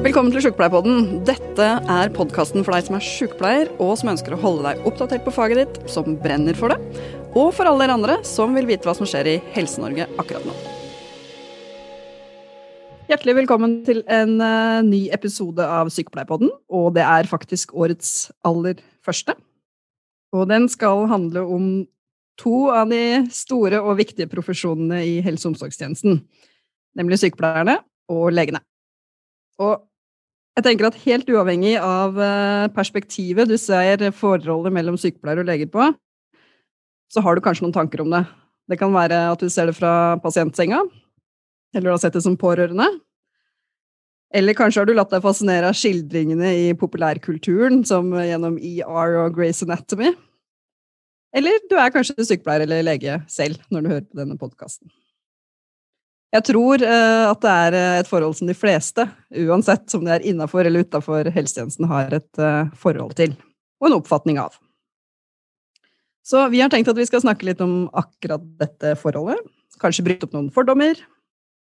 Velkommen til Sjukepleierpodden. Dette er podkasten for deg som er sjukepleier, og som ønsker å holde deg oppdatert på faget ditt, som brenner for det, og for alle dere andre som vil vite hva som skjer i Helse-Norge akkurat nå. Hjertelig velkommen til en uh, ny episode av Sykepleierpodden, og det er faktisk årets aller første. Og den skal handle om to av de store og viktige profesjonene i helse- og omsorgstjenesten, nemlig sykepleierne og legene. Og jeg tenker at helt uavhengig av eh, perspektivet du ser forholdet mellom sykepleier og leger på, så har du kanskje noen tanker om det. Det kan være at du ser det fra pasientsenga, eller du har sett det som pårørende. Eller kanskje har du latt deg fascinere av skildringene i populærkulturen, som gjennom ER og Grace Anatomy. Eller du er kanskje sykepleier eller lege selv når du hører på denne podkasten. Jeg tror uh, at det er eh, et forhold som de fleste, uansett om det er innafor eller utafor helsetjenesten, har et uh, forhold til og en oppfatning av. Så vi har tenkt at vi skal snakke litt om akkurat dette forholdet. Kanskje bryte opp noen fordommer.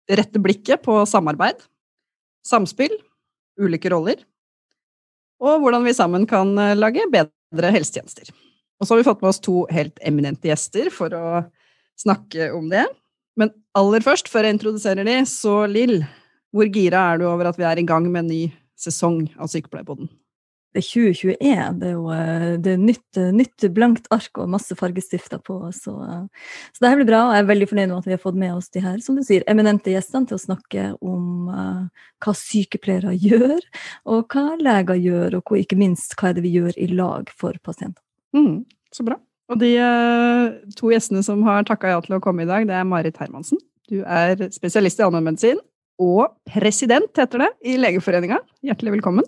Rette blikket på samarbeid. Samspill. Ulike roller. Og hvordan vi sammen kan lage bedre helsetjenester. Og så har vi fått med oss to helt eminente gjester for å snakke om det. Men aller først, før jeg introduserer de, så Lill, hvor gira er du over at vi er i gang med en ny sesong av Sykepleierpodden? Det er 2021. Det er jo eh, det er nytt, nytt, blankt ark og masse fargestifter på. Så, så det her blir bra. og Jeg er veldig fornøyd med at vi har fått med oss de her som du sier, eminente gjestene til å snakke om uh, hva sykepleiere gjør, og hva leger gjør, og ikke minst hva er det vi gjør i lag for pasienter. Mm, så bra. Og de uh, to gjestene som har takka ja til å komme i dag, det er Marit Hermansen. Du er spesialist i allmennmedisin og president, heter det, i Legeforeninga. Hjertelig velkommen.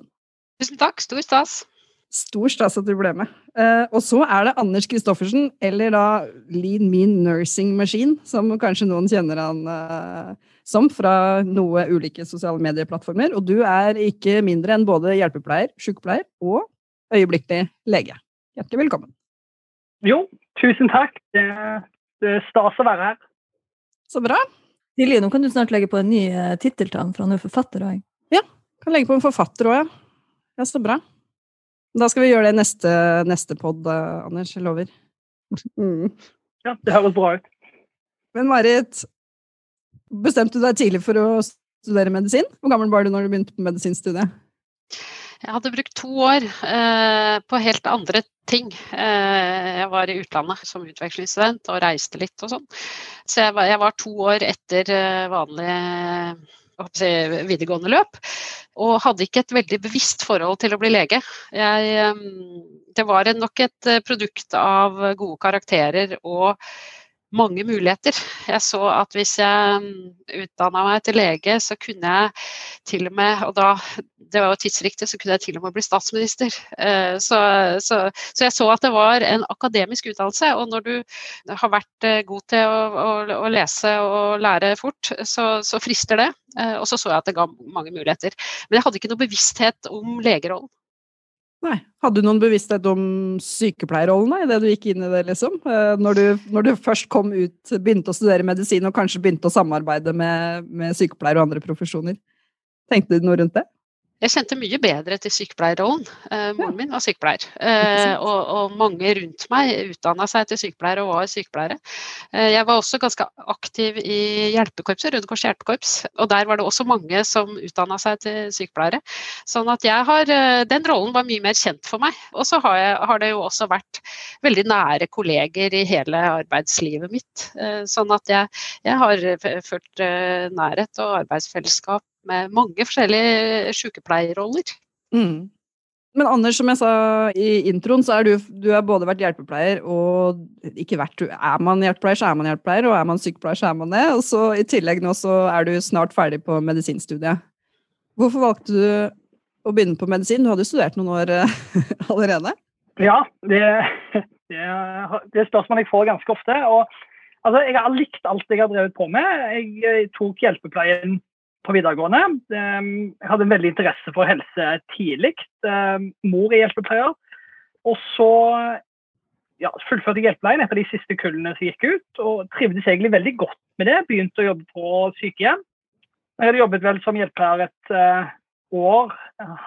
Tusen takk. Stor stas. Stor stas at du ble med. Uh, og så er det Anders Christoffersen, eller da Lean Mean Nursing Machine, som kanskje noen kjenner han uh, som fra noe ulike sosiale medieplattformer. Og du er ikke mindre enn både hjelpepleier, sykepleier og øyeblikkelig lege. Hjertelig velkommen. Jo, tusen takk. Det, det er stas å være her. Så bra. Silje, nå kan du snart legge på en ny uh, tittel til han, for han er forfatter òg. Ja, kan legge på en forfatter òg, ja. Ja, så bra. Da skal vi gjøre det i neste, neste pod, uh, Anders. Jeg lover. Mm. Ja, det høres bra ut. Men Marit, bestemte du deg tidlig for å studere medisin? Hvor gammel var du når du begynte på medisinstudiet? Jeg hadde brukt to år eh, på helt andre ting. Eh, jeg var i utlandet som utvekslingsstudent og reiste litt og sånn. Så jeg var, jeg var, to år etter eh, vanlig jeg, videregående løp. Og hadde ikke et veldig bevisst forhold til å bli lege. Jeg, eh, det var nok et eh, produkt av gode karakterer og mange muligheter. Jeg så at hvis jeg mm, utdanna meg til lege, så kunne jeg til og med, og da det var jo tidsriktig, så kunne jeg til og med bli statsminister. Eh, så, så, så jeg så at det var en akademisk utdannelse. Og når du har vært eh, god til å, å, å lese og lære fort, så, så frister det. Eh, og så så jeg at det ga mange muligheter. Men jeg hadde ikke noe bevissthet om legerollen. Nei. Hadde du noen bevissthet om sykepleierrollen i det du gikk inn i det, liksom? Eh, når du, når du, først kom ut, begynte å studere medisin og kanskje begynte å samarbeide med, med sykepleiere og andre profesjoner? Tenkte du noe rundt det? Jeg kjente mye bedre til sykepleierrollen. Eh, moren min var sykepleier. Eh, og, og, mange rundt meg utdanna seg til sykepleiere og var sykepleiere. Eh, jeg var også ganske aktiv i hjelpekorpset, Røde Kors hjelpekorps. Og der var det også mange som utdanna seg til sykepleiere. Sånn at jeg har Den rollen var mye mer kjent for meg. Og så har, har, det jo også vært veldig nære kolleger i hele arbeidslivet mitt. Sånn at jeg, jeg har følt nærhet og arbeidsfellesskap med mange forskjellige sykepleierroller. Mm. Men Anders, som jeg sa i introen, så er du, du har både vært hjelpepleier og ikke vært Er man hjelpepleier, så er man hjelpepleier, og er man sykepleier, så er man det. Og så i tillegg nå så er du snart ferdig på medisinstudiet. Hvorfor valgte du å begynne på medisin? Du hadde jo studert noen år eh, allerede? Ja, det, det, det er spørsmål jeg får ganske ofte. og altså, Jeg har likt alt jeg har drevet på med. Jeg tok hjelpepleien på videregående. Ehm, jeg hadde en veldig interesse for helse tidlig. Ehm, mor er hjelpepleier. Og så ja, fullførte jeg hjelpepleien etter de siste kullene som gikk ut, og trivdes egentlig veldig godt med det. Begynte å jobbe på sykehjem. Jeg hadde jobbet vel som hjelpepleier et uh, år,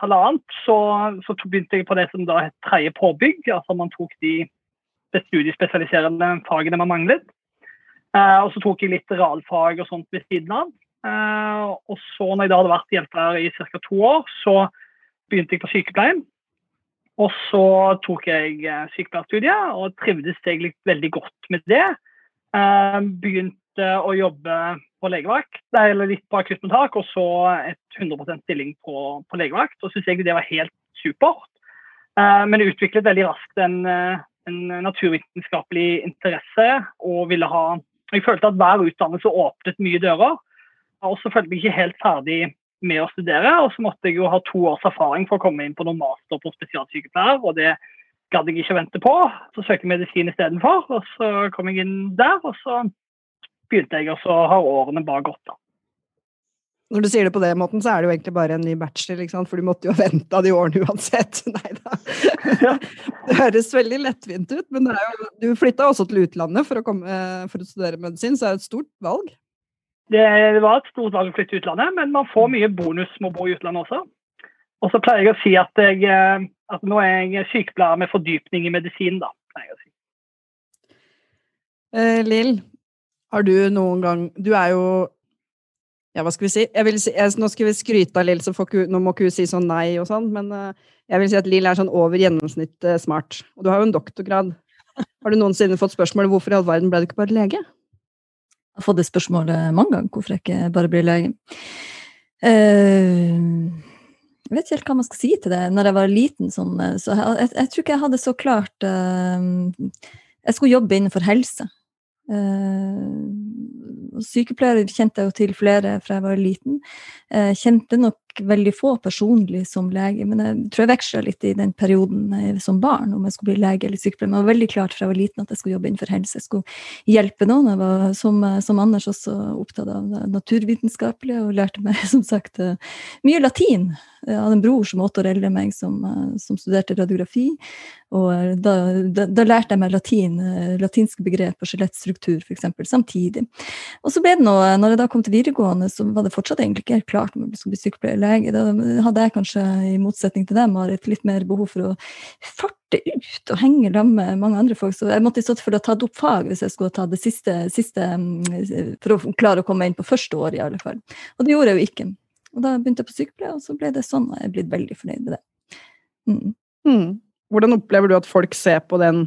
halvannet, så, så begynte jeg på det som da het tredje påbygg. Altså man tok de studiespesialiserende fagene man manglet. Uh, og så tok jeg litt realfag og sånt ved siden av. Uh, og så når jeg da hadde vært hjelper i ca. to år, så begynte jeg på sykepleien. Og så tok jeg uh, sykepleierstudiet og trivdes egentlig veldig godt med det. begynte å jobbe på legevakt, eller litt på akuttmottak, og så et 100% stilling på, på legevakt. Og syntes egentlig det var helt supert. men jeg utviklet veldig raskt en, en naturvitenskapelig interesse og ville ha jeg følte at hver utdannelse åpnet mye dører. Så følte ikke helt ferdig med å studere, og så måtte jeg jo ha to års erfaring for å komme inn på noen master på spesialsykepleier, og det gadd jeg ikke vente på. Så søkte jeg medisin istedenfor, og så kom jeg inn der, og så begynte jeg, og så har årene bare gått, da. Når du sier det på den måten, så er det jo egentlig bare en ny bachelor, for du måtte jo ha venta de årene uansett. Nei da. Det høres veldig lettvint ut, men jo, du flytta også til utlandet for å, komme, for å, studere medisin, så er det et stort valg? Det var et stort valg å flytte utlandet, men man får mye bonus med å bo i utlandet også. Og så pleier jeg å si at, jeg, eh, at nå er jeg sykepleier med fordypning i medisin, da. jeg å si. Eh, Lill, har du noen gang Du er jo ja, hva skal vi si? si jeg, nå skal vi skryte av Lill, så ku, nå må ikke hun si sånn nei og sånn, men uh, jeg vil si at Lill er sånn over gjennomsnitt uh, smart. Og du har jo en doktorgrad. Har du noensinne fått spørsmål hvorfor i all verden ble du ikke bare lege? Jeg har fått det spørsmålet mange ganger, hvorfor jeg ikke bare blir lege. Uh, jeg vet ikke helt hva man skal si til det. Når jeg var liten, sånn, så jeg, jeg, jeg, tror ikke jeg hadde så klart Jeg skulle jobbe innenfor helse. Sykepleiere kjente jeg jo til flere fra jeg var liten. Jeg kjente nok veldig få personlig som lege, men jeg tror jeg veksla litt i den perioden som barn om jeg skulle bli lege eller sykepleier. Men det var veldig klart fra jeg var liten at jeg skulle jobbe innenfor helse. Jeg skulle hjelpe noen. Jeg var som, som Anders også opptatt av det naturvitenskapelige og lærte meg som sagt mye latin. Jeg hadde en bror som åtte år eldre meg, som, som studerte radiografi. Og da, da, da, lærte jeg meg latin, latinske begrep og skjelettstruktur f.eks. samtidig. Og så ble det noe, når jeg da kom til videregående, så var det fortsatt egentlig ikke helt klart om jeg skulle bli sykepleier lege. Da hadde jeg kanskje, i motsetning til dem, Marit, litt mer behov for å farte ut og henge sammen med mange andre folk. Så jeg måtte i stedet for å ta opp fag hvis jeg skulle ta det siste, siste, mm, for å klare å komme inn på første år, i alle fall. Og det gjorde jeg jo ikke. Og da begynte jeg på sykepleie, og så ble det sånn, og jeg er blitt veldig fornøyd med det. Mm. Mm. Hvordan opplever du at folk ser på den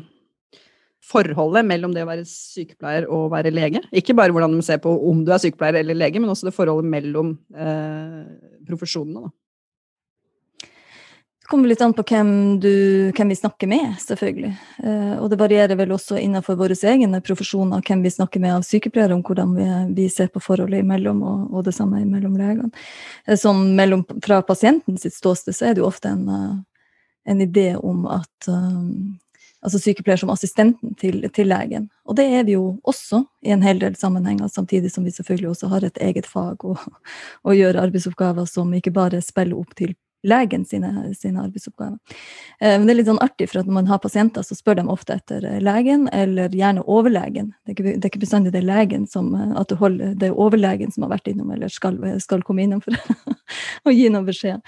forholdet mellom det å være sykepleier og være lege. Ikke bare hvordan de ser på om du er sykepleier eller lege, men også det forholdet mellom eh, profesjonene. Da. Det kommer litt an på hvem, du, hvem vi snakker med, selvfølgelig. Eh, og det varierer vel også innenfor våre egne profesjoner hvem vi snakker med av sykepleiere, om hvordan vi, vi ser på forholdet imellom, og, og det samme mellom legene. Eh, sånn mellom, fra pasienten sitt ståsted så er det jo ofte en, eh, en idé om at um, altså sykepleier som assistenten til, til, legen. Og det er vi jo også i en hel del sammenhenger, samtidig som vi selvfølgelig også har et eget fag og, og gjør arbeidsoppgaver som ikke bare spiller opp til legen sine, sine arbeidsoppgaver. Eh, men det er litt sånn artig, for at når man har pasienter, så spør de ofte etter eh, legen, eller gjerne overlegen. Det er ikke, det er ikke bestandig det er legen som eh, at du holder, det er overlegen som har vært innom, eller skal, skal komme innom for å gi noen beskjed.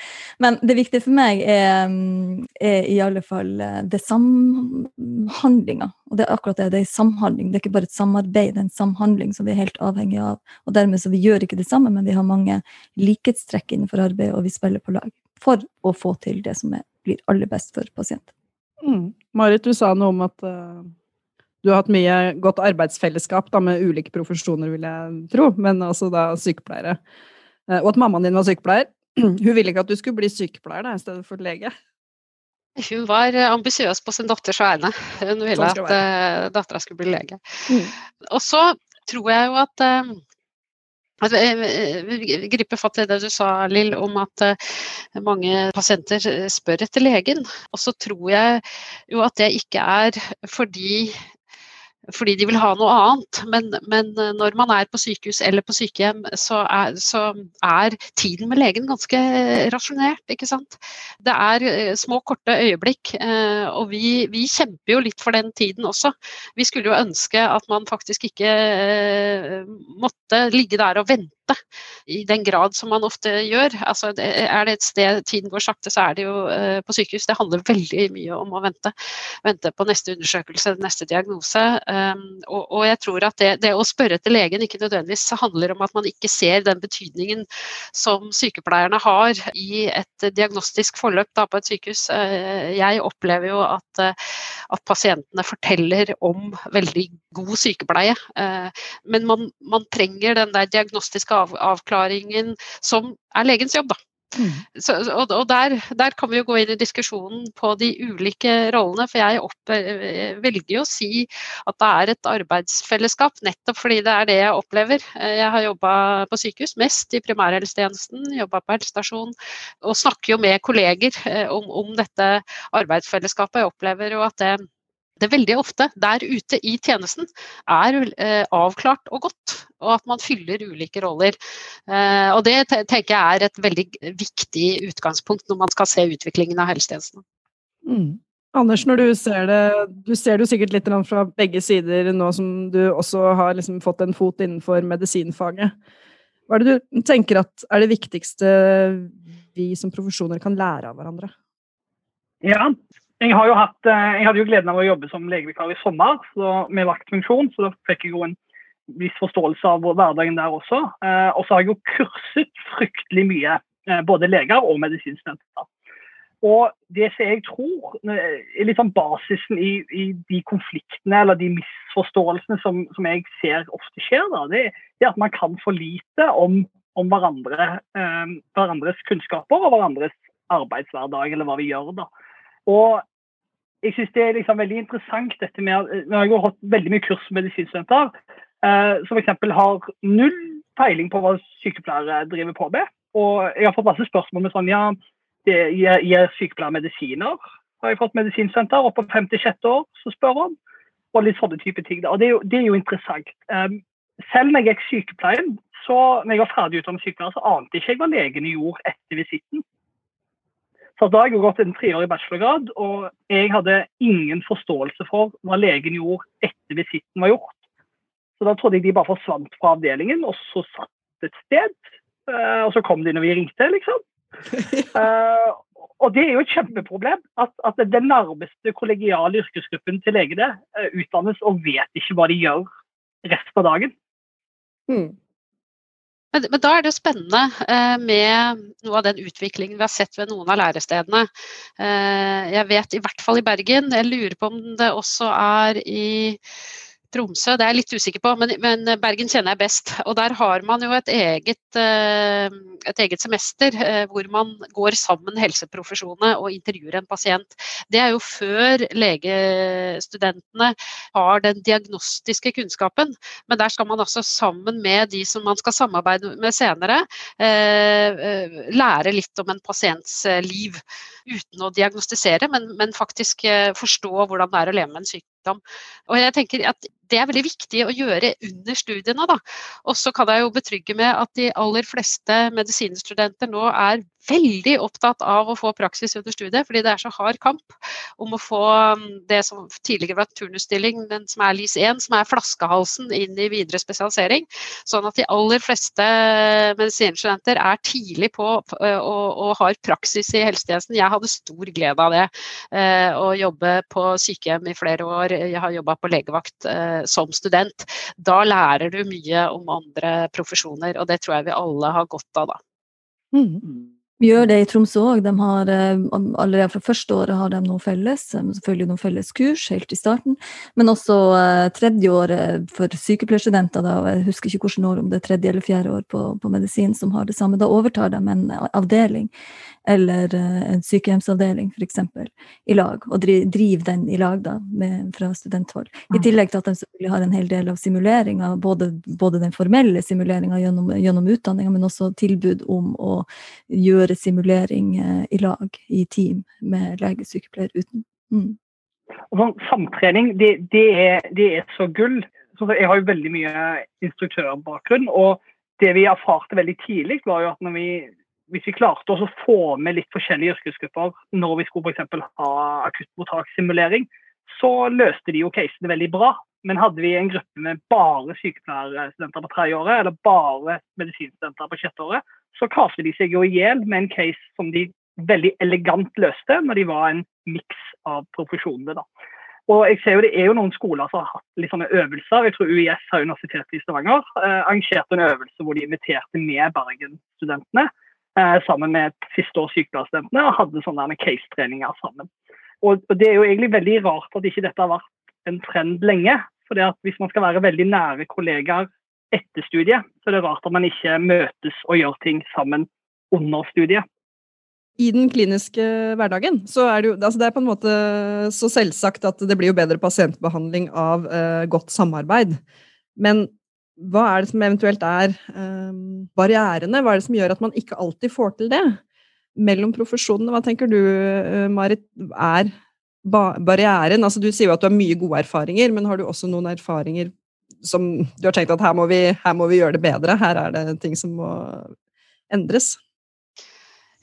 Men det viktige for meg er, mm, er i alle fall det samhandlinga. Og det er akkurat det. Det er samhandling. Det er ikke bare et samarbeid, det er en samhandling som vi er helt avhengig av. Og dermed så vi gjør ikke det samme, men vi har mange likhetstrekk innenfor arbeidet, og vi spiller på lag for å få til det som er, blir aller best for pasienten. Mm. Marit, du sa noe om at uh, du har hatt mye godt arbeidsfellesskap da, med ulike profesjoner, vil jeg tro, men altså da sykepleiere. Uh, og at mammaen din var sykepleier. Hun ville ikke at du skulle bli sykepleier da, i stedet for lege. Hun var ambisiøs på sin datters vegne. Hun ville sånn at uh, dattera skulle bli lege. Mm. Og så tror jeg jo at uh, Altså, vi griper fatt i det du sa, Lill, om at eh, mange pasienter eh, spør etter legen. Og så tror jeg jo at det ikke er fordi fordi de vil ha noe annet. Men, men, eh, når man er på sykehus eller på sykehjem, så er, så er tiden med legen ganske rasjonert. ikke sant? Det er eh, små, korte øyeblikk, eh, og vi, vi, kjemper jo litt for den tiden også. Vi skulle jo ønske at man faktisk ikke måtte sitte, ligge der og vente i den grad som man ofte gjør. Altså, er det et sted tiden går sakte, så er det jo eh, på sykehus. Det handler veldig mye om å vente. Vente på neste undersøkelse, neste diagnose. Um, og, og, jeg tror at det, det, å spørre til legen ikke nødvendigvis handler om at man ikke ser den betydningen som sykepleierne har i et diagnostisk forløp da, på et sykehus. Uh, jeg opplever jo at, uh, at, pasientene forteller om veldig god sykepleie. men man, man trenger den der diagnostiske av, avklaringen som er legens jobb, da. Mm. Så, og, og der, der, kan vi jo gå inn i diskusjonen på de ulike rollene. For jeg opp, eh, velger jo å si at det er et arbeidsfellesskap, nettopp fordi det er det jeg opplever. Eh, jeg har jobba på sykehus, mest i primærhelsetjenesten, jobba på helsestasjon. Og snakker jo med kolleger eh, om, om dette arbeidsfellesskapet. Jeg opplever og at det det veldig ofte der ute i tjenesten er eh, avklart og godt, og at man fyller ulike roller. Eh, og Det tenker jeg er et veldig viktig utgangspunkt når man skal se utviklingen av helsetjenesten. Mm. Anders, når du ser det Du ser det jo sikkert litt fra begge sider nå som du også har liksom fått en fot innenfor medisinfaget. Hva er det du tenker at er det viktigste vi som profesjoner kan lære av hverandre? Ja, jeg, hatt, eh, jeg hadde jo gleden av å jobbe som legevikar i sommer med vaktfunksjon, så da fikk jeg jo en viss forståelse av hverdagen der også. Eh, og så har jeg jo kurset fryktelig mye, eh, både leger og medisinstudenter. Og det som jeg tror er litt sånn basisen i, i, de konfliktene eller de misforståelsene som, som jeg ser ofte skjer, da, det, det, er at man kan for lite om, om hverandre, eh, hverandres kunnskaper og hverandres arbeidshverdag, eller hva vi gjør. da. Og jeg synes det er liksom veldig interessant dette med at Nå har jo hatt veldig mye kurs med medisinstudenter eh, som f.eks. har null peiling på hva sykepleiere driver på med. Og jeg har fått masse spørsmål med sånn ja, det gir, sykepleiere medisiner? Har jeg fått medisinstudenter opp på 56 år som spør om? Og litt sånne type ting. Og det er jo, det er jo interessant. Um, selv når jeg gikk sykepleien, så når jeg var ferdig utdannet sykepleier, så ante ikke jeg hva legene gjorde etter visitten. Så da har jeg gått en treårig bachelorgrad, og jeg hadde ingen forståelse for hva legen gjorde etter visitten var gjort. Så da trodde jeg de bare forsvant fra avdelingen, og så satt et sted. Eh, og så kom de når vi ringte, liksom. uh, og det er jo et kjempeproblem at, at den nærmeste kollegiale yrkesgruppen til legene uh, utdannes og vet ikke hva de gjør resten av dagen. Mm. Men, men, da er det jo spennende eh, med noe av den utviklingen vi har sett ved noen av lærestedene. Eh, jeg vet i hvert fall i Bergen, jeg lurer på om det også er i Tromsø, det er jeg litt usikker på, men, men, Bergen kjenner jeg best. Og der har man jo et eget, eh, et eget semester eh, hvor man går sammen helseprofesjonene og intervjuer en pasient. Det er jo før legestudentene har den diagnostiske kunnskapen. Men der skal man altså sammen med de som man skal samarbeide med senere, eh, lære litt om en pasients liv. Uten å diagnostisere, men, men faktisk forstå hvordan det er å leve med en sykdom. Og jeg tenker at det er veldig viktig å gjøre under studiene. Og så kan jeg jo betrygge med at de aller fleste medisinstudenter nå er veldig opptatt av å få praksis under studiet, fordi det er så hard kamp om å få um, det som tidligere var turnusstilling, men som er LIS1, som er flaskehalsen inn i videre spesialisering. Sånn at de aller fleste medisinstudenter er tidlig på og, og har praksis i helsetjenesten. Jeg hadde stor glede av det. Å jobbe på sykehjem i flere år. Jeg har jobba på legevakt som student. Da lærer du mye om andre profesjoner, og det tror jeg vi alle har godt av da. Mm. Vi gjør det i Tromsø òg. Eh, allerede fra første året har de noe felles. Eh, selvfølgelig noen felles kurs helt i starten. Men også uh, tredje året for sykepleierstudenter. Da, jeg husker ikke hvilket år, om det er tredje eller fjerde år på, på medisin som har det samme. Da overtar de en avdeling eller eh, en sykehjemsavdeling f.eks. i lag, og driver den i lag da, med, fra studenthold. I tillegg til at de selvfølgelig har en hel del av simuleringa, både, både, den formelle simuleringa gjennom, gjennom utdanninga, men også tilbud om å gjøre simulering eh, i lag, i team, med legesykepleier uten. Mm. Sånn, samtrening, det, det, er, det, er, så gull. Så jeg har jo veldig mye instruktørbakgrunn. og det vi erfarte veldig tidlig, var jo at vi hvis vi klarte å få med litt forskjellige yrkesgrupper når vi skulle f.eks. ha akuttmottakssimulering, så løste de jo casene veldig bra. Men hadde vi en gruppe med bare sykepleierstudenter på tredje året, eller bare medisinstudenter på sjette året, så kaste de seg jo i hjel med en case som de veldig elegant løste, når de var en miks av profesjonene. da. Og jeg ser jo Det er jo noen skoler som har hatt litt sånne øvelser. Jeg tror UiS har Universitetet i Stavanger eh, arrangerte en øvelse hvor de inviterte med Bergen-studentene eh, sammen med siste års sykepleierstudentene og hadde sånne case-treninger sammen. Og, og Det er jo egentlig veldig rart at ikke dette har vært en trend lenge. For hvis man skal være veldig nære kollegaer etter studiet, så det er rart at man ikke møtes og gjør ting sammen under studiet. I den kliniske hverdagen så er det jo altså det er på en måte så selvsagt at det blir jo bedre pasientbehandling av eh, godt samarbeid. Men hva er det som eventuelt er eh, barrierene? Hva er det som gjør at man ikke alltid får til det? Mellom profesjonene, hva tenker du, uh, Marit, er barrieren? Altså, du sier jo at du har mye gode erfaringer, men har du også noen erfaringer som du har tenkt at her må vi, her må vi gjøre det bedre? Her er det ting som må endres?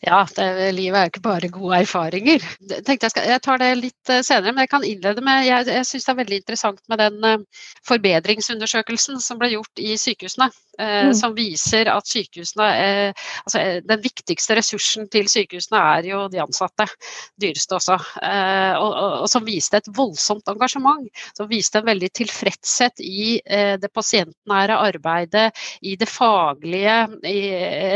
Ja, det, livet er jo ikke bare gode erfaringer. Jeg, skal, jeg, tar det litt eh, senere, men jeg kan innlede med Jeg, jeg syns det er veldig interessant med den uh, forbedringsundersøkelsen som ble gjort i sykehusene. Uh, mm. Som viser at sykehusene altså, Den viktigste ressursen til sykehusene er jo de ansatte. Dyreste også. Og, og, og, som viste et voldsomt engasjement. Som viste en veldig tilfredshet i det pasientnære arbeidet, i det faglige, i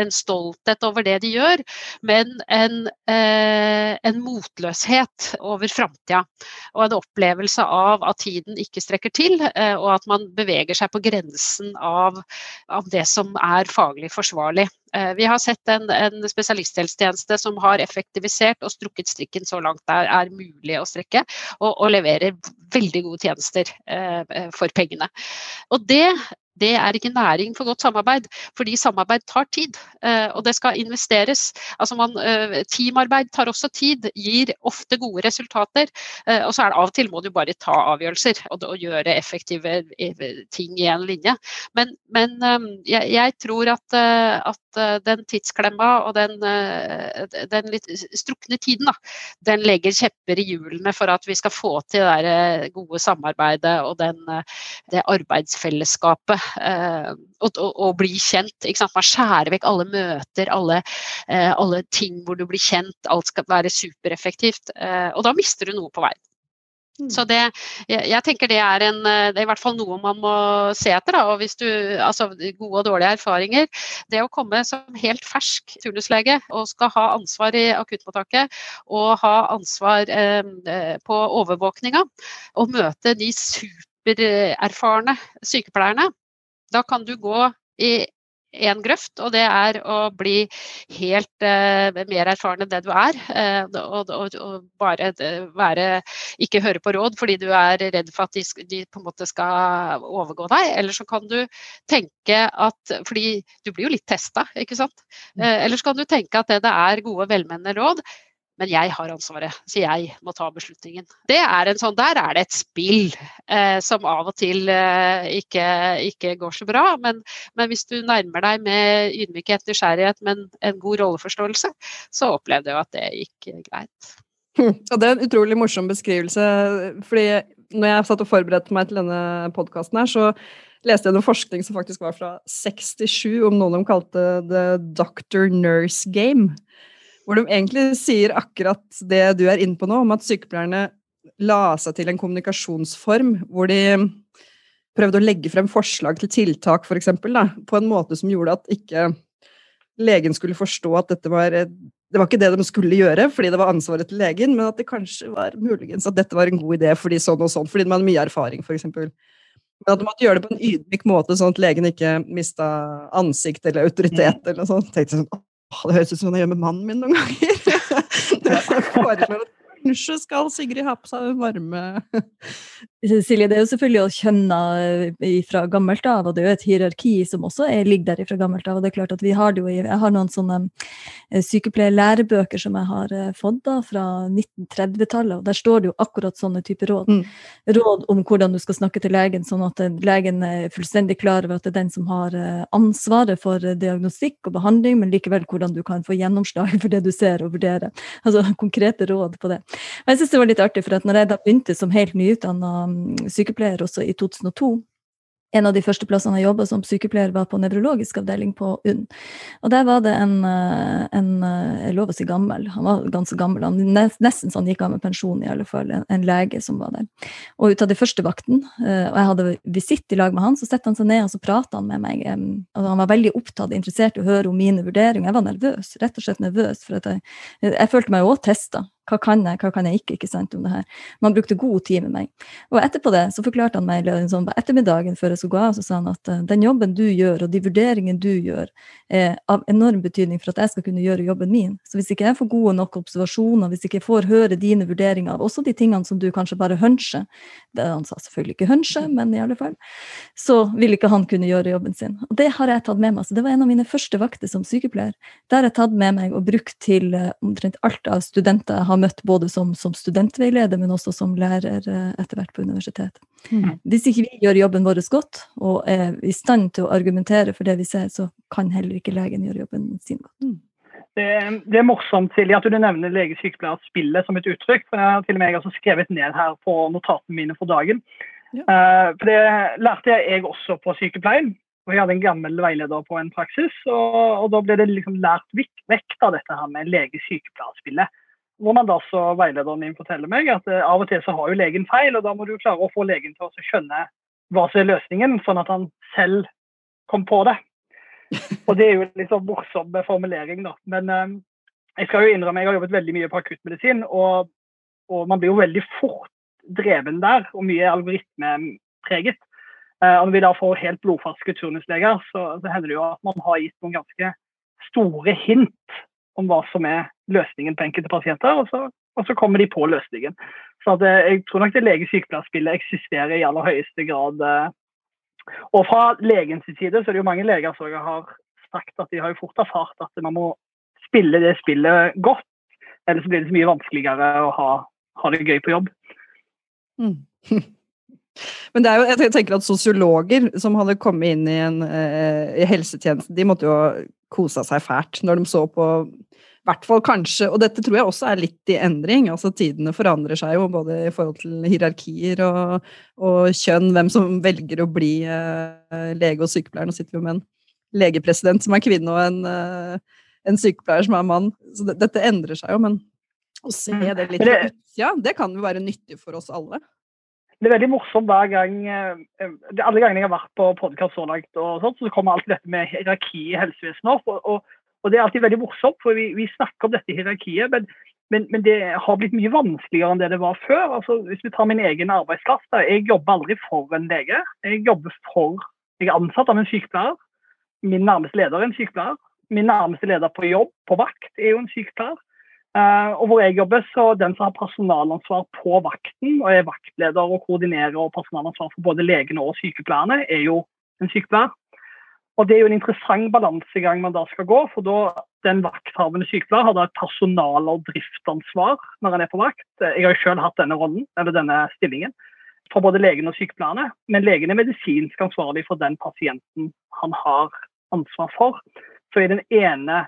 en stolthet over det de gjør men en, eh, en motløshet over framtida. Og en opplevelse av at tiden ikke strekker til, eh, og at man beveger seg på grensen av, av det som er faglig forsvarlig. Eh, vi har sett en, en, spesialisthelsetjeneste som har effektivisert og strukket strikken så langt det er mulig å strekke, og, og leverer veldig gode tjenester eh, for pengene. Og det det er ikke næring for godt samarbeid, fordi samarbeid tar tid. Eh, og det skal investeres. Altså man, eh, teamarbeid tar også tid, gir ofte gode resultater. Eh, og så er det av og til må du bare ta avgjørelser og, gjøre effektive ting i en linje. Men, men jeg, jeg, tror at, at den tidsklemma og den, den, litt strukne tiden, da, den legger kjepper i hjulene for at vi skal få til det gode samarbeidet og den, det arbeidsfellesskapet og, og, og, bli kjent. Man skjærer vekk alle møter, alle, eh, alle, ting hvor du blir kjent. Alt skal være supereffektivt. Eh, og da mister du noe på vei. Mm. Så det, jeg, jeg, tenker det er, en, det er i hvert fall noe man må se etter. Da. og hvis du, altså Gode og dårlige erfaringer. Det å komme som helt fersk turnuslege og skal ha ansvar i akuttmottaket og ha ansvar eh, på overvåkninga og møte de supererfarne sykepleierne da kan du gå i én grøft, og det er å bli helt eh, mer erfaren enn det du er. Eh, og, og, og, bare være Ikke høre på råd fordi du er redd for at de, de, på en måte skal overgå deg. Eller så kan du tenke at Fordi du blir jo litt testa, ikke sant. Eh, eller så kan du tenke at det, det er gode, velmenende råd men jeg har ansvaret, så jeg må ta beslutningen. Det er sånn, Der er det et spill eh, som av og til eh, ikke, ikke, går så bra. Men, men, hvis du nærmer deg med ydmykhet, nysgjerrighet, men en god rolleforståelse, så opplevde jeg at det gikk greit. Og det er en utrolig morsom beskrivelse. fordi når jeg satt og forberedte meg til denne podkasten så leste jeg noe forskning som faktisk var fra 67, om noen de kalte the doctor nurse game. Hvor de egentlig sier akkurat det du er inne på nå, om at sykepleierne la seg til en kommunikasjonsform hvor de prøvde å legge frem forslag til tiltak, eksempel, på en måte som gjorde at ikke legen skulle forstå at dette var det var ikke det de skulle gjøre fordi det var ansvaret til legen, men at det kanskje var muligens at dette var en god idé fordi sånn og sånn, fordi de hadde mye erfaring, f.eks. Men at de måtte gjøre det på en ydmyk måte, sånn at legen ikke mista ansikt eller autoritet. eller noe sånt. Tenkte sånn, det høres ut som jeg gjør med mannen min noen ganger. Jeg foreslår at kanskje skal Sigrid ha på seg varme Silje, det er jo selvfølgelig å kjønne eh, fra gammelt av, og det er jo et hierarki som også er, ligger der fra gammelt av. og det er klart at vi har det jo, Jeg har noen sånne eh, sykepleierlærebøker som jeg har eh, fått da, fra 1930-tallet, og der står det jo akkurat sånne typer råd. Mm. Råd om hvordan du skal snakke til legen, sånn at legen er fullstendig klar over at det er den som har ansvaret for diagnostikk og behandling, men likevel hvordan du kan få gjennomslag for det du ser og vurderer. Altså konkrete råd på det. Men jeg synes det var litt artig, for at når jeg da begynte som helt nyutdanna mm, sykepleier også i 2002, en av de første plassene jeg jobba som sykepleier, var på nevrologisk avdeling på UNN. Og der var det en, eh, en, eh, Jeg lov å si gammel, han var ganske gammel, han, nesten så han gikk av med pensjon, i alle fall, en, en, lege som var der. Og ut av de første vakten, eh, og jeg hadde visitt i lag med han, så setter han seg ned og så prater han med meg. Og han var veldig opptatt, interessert i å høre om mine vurderinger. Jeg var nervøs, rett og slett nervøs, for jeg, jeg følte meg jo òg testa. Hva kan jeg, hva kan jeg ikke ikke sant, om det her. Man brukte god tid med meg. Og etterpå det så forklarte han meg sånn, på ettermiddagen før jeg skulle gå av, så sa han at uh, den jobben du gjør, og de vurderingene du gjør, er av enorm betydning for at jeg skal kunne gjøre jobben min. Så hvis ikke jeg får gode nok observasjoner, hvis ikke jeg får høre dine vurderinger av også de tingene som du kanskje bare huncher, det han sa selvfølgelig ikke hunche, men i alle fall, så vil ikke han kunne gjøre jobben sin. Og det har jeg tatt med meg. Så det var en av mine første vakter som sykepleier. Det har jeg tatt med meg og brukt til uh, omtrent alt av studenter jeg har har møtt både som, som studentveileder, men også som lærer eh, etter hvert på universitet. Mm. Hvis ikke vi gjør jobben vår godt og er i stand til å argumentere for det vi ser, så kan heller ikke legen gjøre jobben sin godt. Mm. Det, det, er morsomt Silje, at du nevner lege-sykepleier-spillet som et uttrykk. for Jeg har til og med jeg skrevet ned her på notatene mine for dagen. Ja. Uh, for Det lærte jeg også på sykepleien. og Jeg hadde en gammel veileder på en praksis. og, og Da ble det liksom lært vekk av dette her med lege-sykepleier-spillet. Hvor man da så veilederen min forteller meg at uh, av og til så har jo legen feil, og da må du klare å få legen til å skjønne hva som er løsningen, sånn at han selv kom på det. Og det er jo en litt sånn morsom formulering, da. Men uh, jeg skal jo innrømme jeg har jobbet veldig mye på akuttmedisin, og, og man blir jo veldig fort dreven der, og mye algoritmepreget. Uh, og når vi da får helt blodferske turnusleger, så, så hender det jo at man har gitt noen ganske store hint om hva som er løsningen på enkelte pasienter, og så, og så kommer de på løsningen. Så det, jeg tror nok det lege-sykepleierspillet eksisterer i aller høyeste grad. Eh. Og fra legens side så er det jo mange leger som har sagt at de har jo fort erfart at man må spille det spillet godt, ellers blir det så mye vanskeligere å ha, ha det gøy på jobb. Mm. Men det er jo, jeg tenker at sosiologer som hadde kommet inn i en eh, i helsetjenesten, de måtte jo kosa seg fælt når de så på hvert fall kanskje, og dette tror jeg også er litt i endring. altså Tidene forandrer seg jo, både i forhold til hierarkier og, og kjønn, hvem som velger å bli eh, lege og sykepleier. Nå sitter vi med en legepresident som er kvinne, og en, eh, en sykepleier som er mann. Så det, dette endrer seg jo, men å se mm. det litt ut ja, det kan jo være nyttig for oss alle. Det er veldig morsomt hver gang eh, Alle gangene jeg har vært på podkast så langt, og sånt, så kommer alltid dette med hierarki i helsevesenet opp. og, og og Det er alltid veldig morsomt, for vi, vi snakker om dette hierarkiet, men, men, men, det har blitt mye vanskeligere enn det det var før. Altså, hvis vi tar min egen arbeidsplass, da, Jeg jobber aldri for en lege. Jeg jobber for, jeg er ansatt av en sykepleier. Min nærmeste leder er en sykepleier. Min nærmeste leder på jobb, på vakt, er jo en sykepleier. Uh, og hvor jeg jobber, så Den som har personalansvar på vakten, og er vaktleder og koordinerer og personalansvar for både legene og sykepleierne, er jo en sykepleier. Og Det er jo en interessant balansegang man da skal gå. for da Den vakthavende sykepleier har da et personal- og driftsansvar når han er på vakt. Jeg har jo selv hatt denne rollen, eller denne stillingen for både legen og sykepleierne. Men legen er medisinsk ansvarlig for den pasienten han har ansvar for. Så i den ene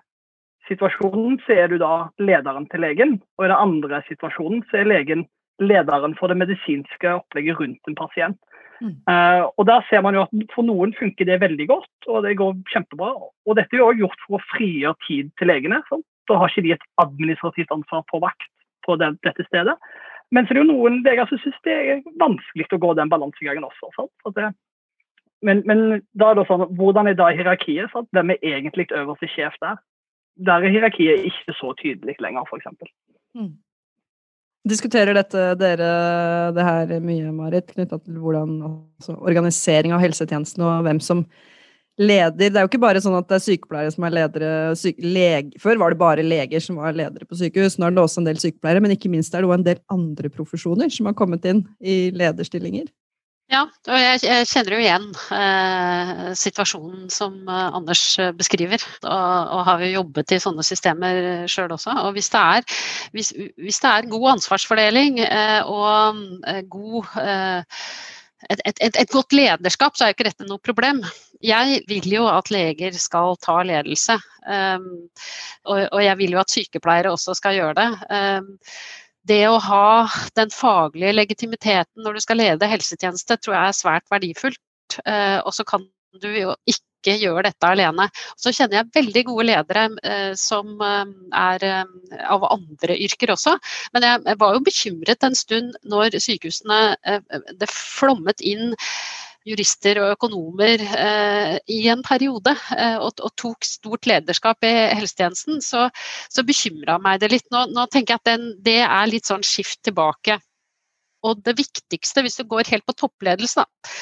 situasjonen så er du da lederen til legen, og i den andre situasjonen så er legen lederen for det medisinske opplegget rundt en pasient. Uh, og der ser man jo at For noen funker det veldig godt, og det går kjempebra. Og dette er jo også gjort for å frigjøre tid til legene. Sånn. Da har ikke de et administrativt ansvar på vakt på den, dette stedet. Men så er det jo noen leger som syns det er vanskelig å gå den balansegangen også. Det, men, men, da er det sånn, hvordan er da hierarkiet? Sant? Hvem er egentlig øverste sjef der? Der er hierarkiet ikke så tydelig lenger, f.eks. Mm. Diskuterer dette dere det her mye, Marit, knytta til hvordan altså, organisering av helsetjenesten og hvem som leder? Det er jo ikke bare sånn at det er sykepleiere som er ledere syk, leg, Før var det bare leger som var ledere på sykehus, nå er det også en del sykepleiere, men ikke minst er det også en del andre profesjoner som har kommet inn i lederstillinger. Ja, og jeg, kjenner jo igjen eh, situasjonen som eh, Anders beskriver. Og, og, har jo jobbet i sånne systemer sjøl også. Og hvis det, er, hvis, hvis det er god ansvarsfordeling eh, og eh, god eh, et, et, et, godt lederskap, så er jo ikke dette noe problem. Jeg vil jo at leger skal ta ledelse. Um, og, og, jeg vil jo at sykepleiere også skal gjøre det. Um, det å ha den faglige legitimiteten når du skal lede helsetjeneste, tror jeg er svært verdifullt. Eh, og så kan du jo ikke gjøre dette alene. Så kjenner jeg veldig gode ledere eh, som eh, er av andre yrker også. Men jeg var jo bekymret en stund når sykehusene Det flommet inn jurister og økonomer eh, i en periode eh, og, og, tok stort lederskap i helsetjenesten, så, så bekymra meg det litt. Nå, nå tenker jeg at den, det er litt sånn skift tilbake. Og det viktigste, hvis du går helt på toppledelse, da,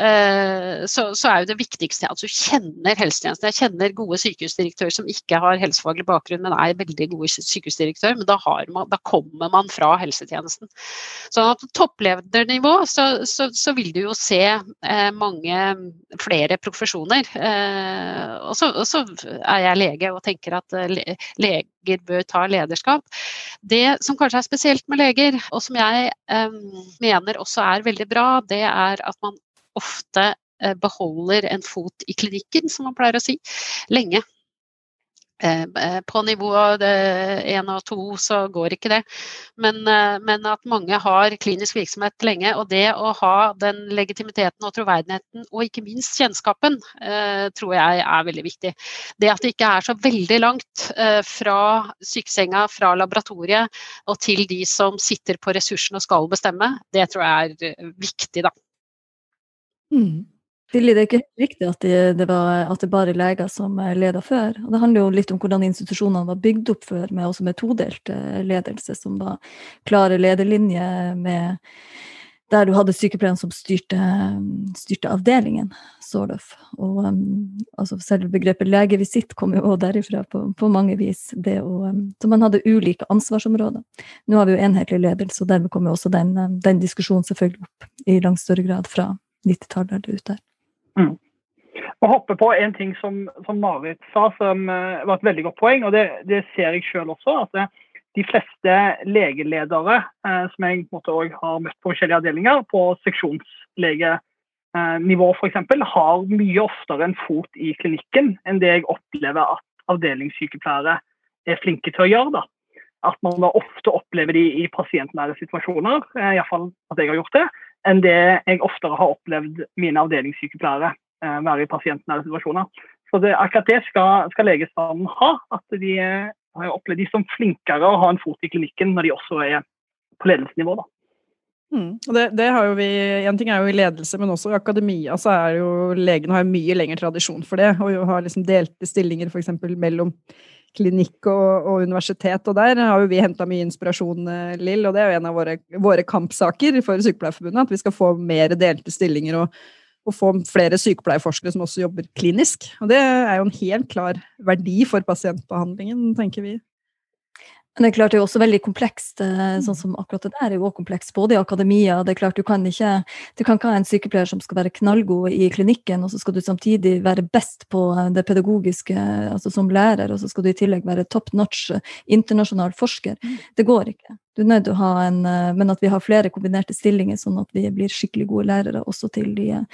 eh, så, så, er jo det viktigste at du kjenner helsetjenesten. Jeg kjenner gode sykehusdirektører som ikke har helsefaglig bakgrunn, men er veldig gode sykehusdirektører. Men da, man, da kommer man fra helsetjenesten. Sånn at på toppledernivå så, så, så, vil du jo se eh, mange flere profesjoner. Eh, og så er jeg lege og tenker at le, leger bør ta lederskap. Det som kanskje er spesielt med leger, og som jeg eh, mener også er veldig bra, det er at man ofte eh, beholder en fot i klinikken, som man pleier å si, lenge. Eh, eh, på nivå én og to så går ikke det. Men, eh, men, at mange har klinisk virksomhet lenge. Og det å ha den legitimiteten og troverdigheten, og ikke minst kjennskapen, tror jeg er veldig viktig. Det at det ikke er så veldig langt fra sykesenga, fra laboratoriet og til de som sitter på ressursene og skal bestemme, det tror jeg er viktig, da. Mm. Silje, det er ikke riktig at det, det, var, at det bare leger som leda før. Og det handler jo litt om hvordan institusjonene var bygd opp før, med, også med todelt eh, ledelse, som var klare lederlinjer med der du hadde sykepleierne som styrte, styrte avdelingen, sort of. Og um, altså selve begrepet legevisitt kom jo derifra på, på mange vis. Det å, um, så man hadde ulike ansvarsområder. Nå har vi jo enhetlig ledelse, og dermed kommer også den, den diskusjonen selvfølgelig opp i langt større grad fra 90-tallet ut der. Mm. Å hoppe på en ting som, som Marit sa, som uh, var et veldig godt poeng, og det, det ser jeg selv også. at det, de fleste legeledere uh, som jeg måte, har møtt på forskjellige avdelinger, på seksjonslegenivå f.eks., har mye oftere en fot i klinikken enn det jeg opplever at avdelingssykepleiere er flinke til å gjøre. da. At man ofte opplever de i pasientnære situasjoner, iallfall at jeg har gjort det, enn det jeg oftere har opplevd mine avdelingssykepleiere eh, være i pasientnære situasjoner. Så det, akkurat det skal, skal legestanden ha. At de eh, har opplevd de som flinkere å ha en fot i klinikken når de også er på ledelsesnivå. da. Mm. Det, det, har jo vi, En ting er jo i ledelse, men også i akademia så er jo legene har mye lengre tradisjon for det. Og har liksom delte stillinger f.eks. mellom klinikk og, og, universitet. Og der har jo vi henta mye inspirasjon, eh, Lill, og det er jo en av våre, våre kampsaker for Sykepleierforbundet. At vi skal få mer delte stillinger og, og, få flere sykepleierforskere som også jobber klinisk. Og det er jo en helt klar verdi for pasientbehandlingen, tenker vi. Men det er klart det er også veldig komplekst, eh, sånn som akkurat det der er jo også komplekst, både i akademia det er klart Du kan ikke du kan ikke ha en sykepleier som skal være knallgod i klinikken, og så skal du samtidig være best på det pedagogiske altså som lærer, og så skal du i tillegg være top notch internasjonal forsker. Mm. Det går ikke. Du er nødt til å ha en, eh, Men at vi har flere kombinerte stillinger, sånn at vi blir skikkelig gode lærere også til de,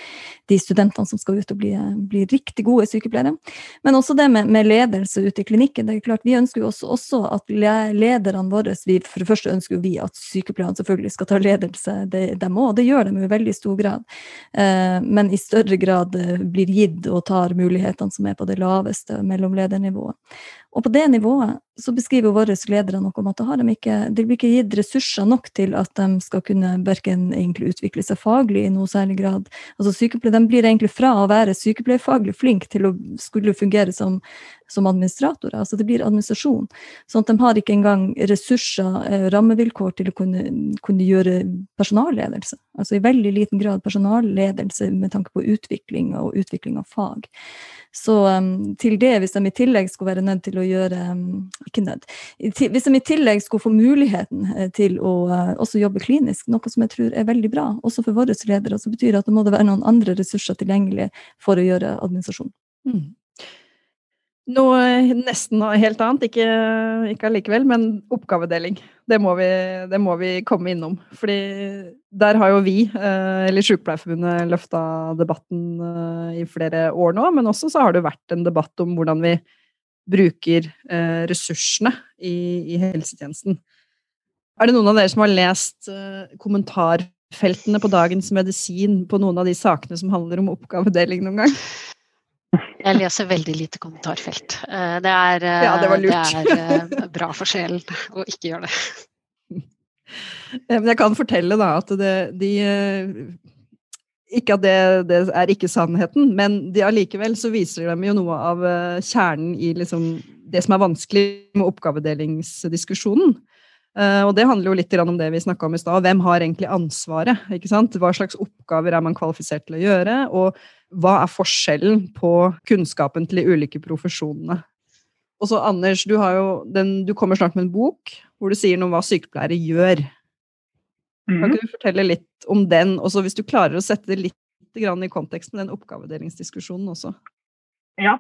de studentene som skal ut og bli, bli, riktig gode sykepleiere. Men også det med, med, ledelse ute i klinikken. det er klart Vi ønsker jo også, også at lederne våre vi, For det første ønsker vi at sykepleierne selvfølgelig skal ta ledelse, det, dem òg. Det gjør de i veldig stor grad. Eh, men i større grad eh, blir gitt og tar mulighetene som er på det laveste mellomledernivået. Og på det nivået så beskriver våre ledere noe om at de, ikke, de blir ikke gitt ressurser nok til at de skal kunne verken utvikle seg faglig i noe særlig grad. Altså De blir egentlig fra å være sykepleierfaglig flink til å skulle fungere som, som administratorer. Altså det blir administrasjon. Sånn at de har ikke engang ressurser, eh, rammevilkår til å kunne, kunne gjøre personalledelse. Altså i veldig liten grad personalledelse med tanke på utvikling og utvikling av fag. Så um, til det, hvis de i tillegg skulle være nødt til å gjøre um, Ikke nødt. Hvis de i tillegg skulle få muligheten uh, til å uh, også jobbe klinisk, noe som jeg tror er veldig bra, også for våre ledere, så betyr det at det må det være noen andre ressurser tilgjengelig for å gjøre administrasjon. Mm. Noe nesten helt annet, ikke, ikke allikevel, men oppgavedeling. Det må, vi, det må, vi, komme innom. Fordi der har jo vi, eh, eller Sykepleierforbundet, løfta debatten eh, i flere år nå. Men også så har det vært en debatt om hvordan vi bruker eh, ressursene i, i helsetjenesten. Er det noen av dere som har lest uh, kommentarfeltene på Dagens Medisin på noen av de sakene som handler om oppgavedeling noen gang? Jeg leser veldig lite kommentarfelt. Uh, det er, ja, det det er bra for sjelen å ikke gjøre det. Men jeg kan fortelle da at det, de ikke at det, det, er ikke sannheten, men de allikevel så viser de jo noe av kjernen i liksom det som er vanskelig med oppgavedelingsdiskusjonen. Uh, og det handler jo litt om det vi snakka om i stad. Hvem har egentlig ansvaret? ikke sant? Hva slags oppgaver er man kvalifisert til å gjøre? Og hva er forskjellen på kunnskapen til de ulike profesjonene? Og så Anders, du, den, du, kommer snart med en bok hvor du sier noe om hva sykepleiere gjør. Mm Kan ikke du fortelle litt om den, og så hvis du klarer å sette det litt i kontekst med den oppgavedelingsdiskusjonen også? Ja,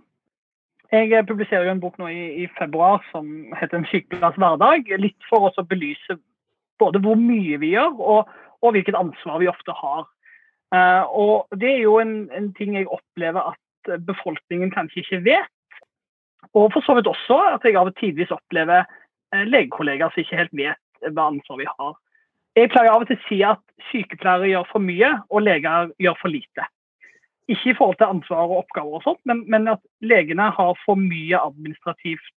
jeg publiserer jo en bok nå i, i februar som heter 'En sykepleiers hverdag'. Litt for å belyse både hvor mye vi gjør, og, og hvilket ansvar vi ofte har. Uh, og Det er jo en, en, ting jeg opplever at befolkningen kanskje ikke vet. Og for så vidt også at jeg av og tidvis opplever uh, legekollegaer som ikke helt vet hva ansvar vi har. Jeg pleier av og til å si at sykepleiere gjør for mye, og leger gjør for lite. Ikke i forhold til ansvar og oppgaver, og sånt, men, men, at legene har for mye administrativt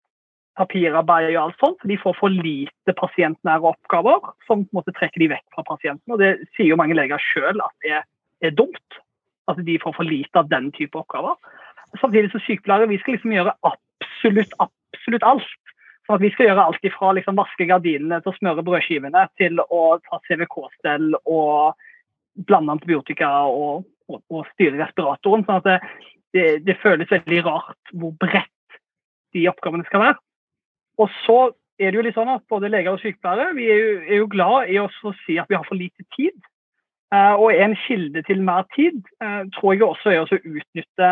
papirarbeid og alt sånt. De får for lite pasientnære oppgaver som på en måte trekker de vekk fra pasienten. og Det sier jo mange leger sjøl at det er dumt. At de får for lite av den type oppgaver. Samtidig som sykepleiere vi skal liksom gjøre absolutt, absolutt alt. For at Vi skal gjøre alt ifra liksom vaske gardinene til å smøre brødskivene til å ta CVK-stell og blande antibiotika og og, og styre respiratoren. sånn at det, det, det, føles veldig rart hvor bredt de oppgavene skal være. Og så er det jo litt sånn at både leger og sykepleiere vi er jo, er jo glad i å si at vi har for lite tid. Eh, og en kilde til mer tid eh, tror jeg også er å utnytte